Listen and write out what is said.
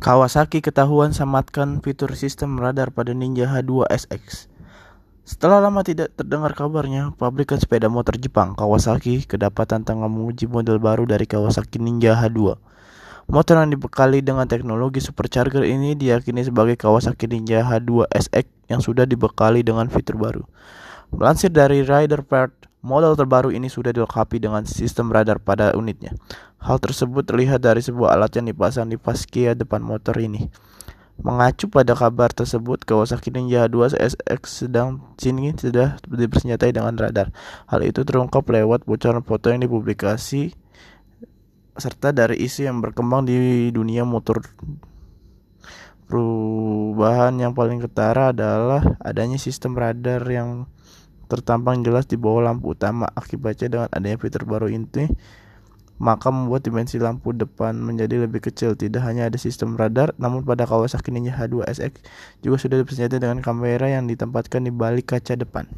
Kawasaki ketahuan samatkan fitur sistem radar pada Ninja H2 SX. Setelah lama tidak terdengar kabarnya, pabrikan sepeda motor Jepang Kawasaki kedapatan tengah menguji model baru dari Kawasaki Ninja H2. Motor yang dibekali dengan teknologi supercharger ini diyakini sebagai Kawasaki Ninja H2 SX yang sudah dibekali dengan fitur baru. Melansir dari Rider Part, model terbaru ini sudah dilengkapi dengan sistem radar pada unitnya. Hal tersebut terlihat dari sebuah alat yang dipasang di fascia depan motor ini. Mengacu pada kabar tersebut, Kawasaki Ninja 2 SX sedang sini sudah dipersenjatai dengan radar. Hal itu terungkap lewat bocoran foto yang dipublikasi serta dari isu yang berkembang di dunia motor. Perubahan yang paling ketara adalah adanya sistem radar yang tertampang jelas di bawah lampu utama. Akibatnya dengan adanya fitur baru ini maka membuat dimensi lampu depan menjadi lebih kecil. Tidak hanya ada sistem radar, namun pada Kawasaki Ninja H2 SX juga sudah dipersenjatai dengan kamera yang ditempatkan di balik kaca depan.